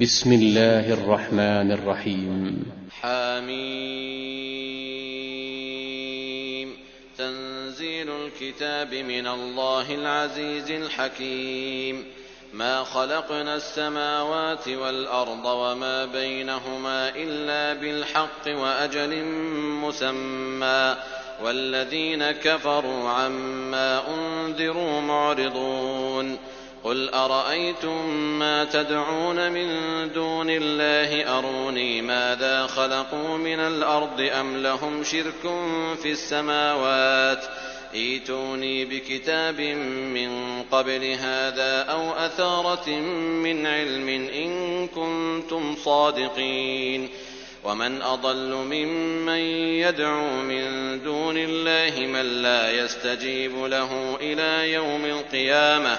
بسم الله الرحمن الرحيم. حميم. تنزيل الكتاب من الله العزيز الحكيم. ما خلقنا السماوات والأرض وما بينهما إلا بالحق وأجل مسمى. والذين كفروا عما أنذروا معرضون. قل أرأيتم ما تدعون من دون الله أروني ماذا خلقوا من الأرض أم لهم شرك في السماوات ايتوني بكتاب من قبل هذا أو أثارة من علم إن كنتم صادقين ومن أضل ممن يدعو من دون الله من لا يستجيب له إلى يوم القيامة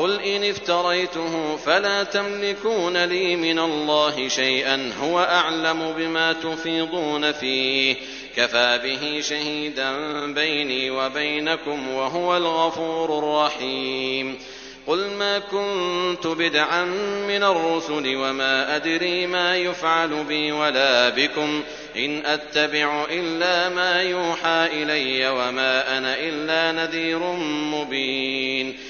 قل إن افتريته فلا تملكون لي من الله شيئا هو أعلم بما تفيضون فيه كفى به شهيدا بيني وبينكم وهو الغفور الرحيم قل ما كنت بدعا من الرسل وما أدري ما يفعل بي ولا بكم إن أتبع إلا ما يوحى إلي وما أنا إلا نذير مبين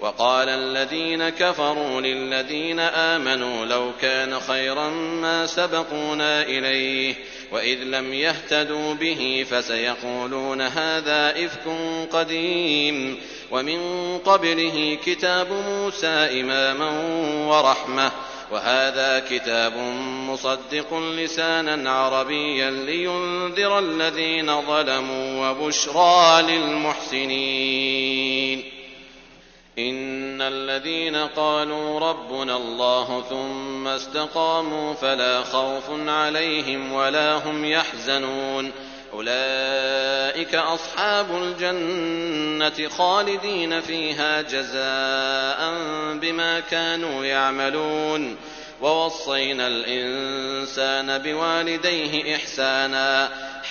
وقال الذين كفروا للذين آمنوا لو كان خيرا ما سبقونا إليه وإذ لم يهتدوا به فسيقولون هذا إفك قديم ومن قبله كتاب موسى إماما ورحمة وهذا كتاب مصدق لسانا عربيا لينذر الذين ظلموا وبشرى للمحسنين إن الذين قالوا ربنا الله ثم استقاموا فلا خوف عليهم ولا هم يحزنون. أولئك أصحاب الجنة خالدين فيها جزاء بما كانوا يعملون. ووصينا الإنسان بوالديه إحسانا.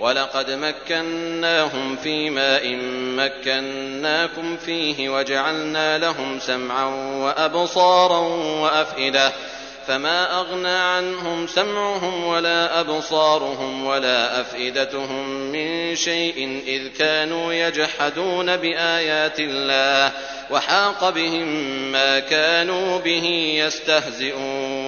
ولقد مكناهم في ماء مكناكم فيه وجعلنا لهم سمعا وأبصارا وأفئدة فما أغنى عنهم سمعهم ولا أبصارهم ولا أفئدتهم من شيء إذ كانوا يجحدون بآيات الله وحاق بهم ما كانوا به يستهزئون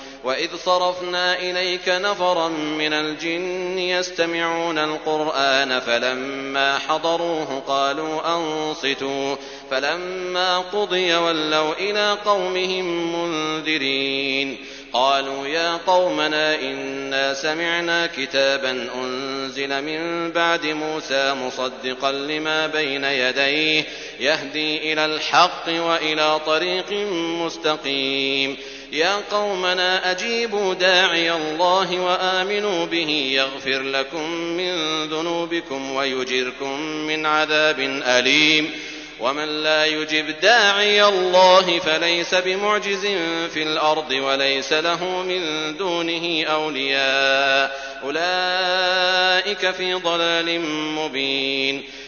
واذ صرفنا اليك نفرا من الجن يستمعون القران فلما حضروه قالوا انصتوا فلما قضي ولوا إلى قومهم منذرين قالوا يا قومنا انا سمعنا كتابا انزل من بعد موسى مصدقا لما بين يديه يهدي إلى الحق والى طريق مستقيم يا قومنا أجيبوا داعي الله وآمنوا به يغفر لكم من ذنوبكم ويجركم من عذاب أليم. ومن لا يجب داعي الله فليس بمعجز في الأرض وليس له من دونه أولياء. أولئك في ضلال مبين.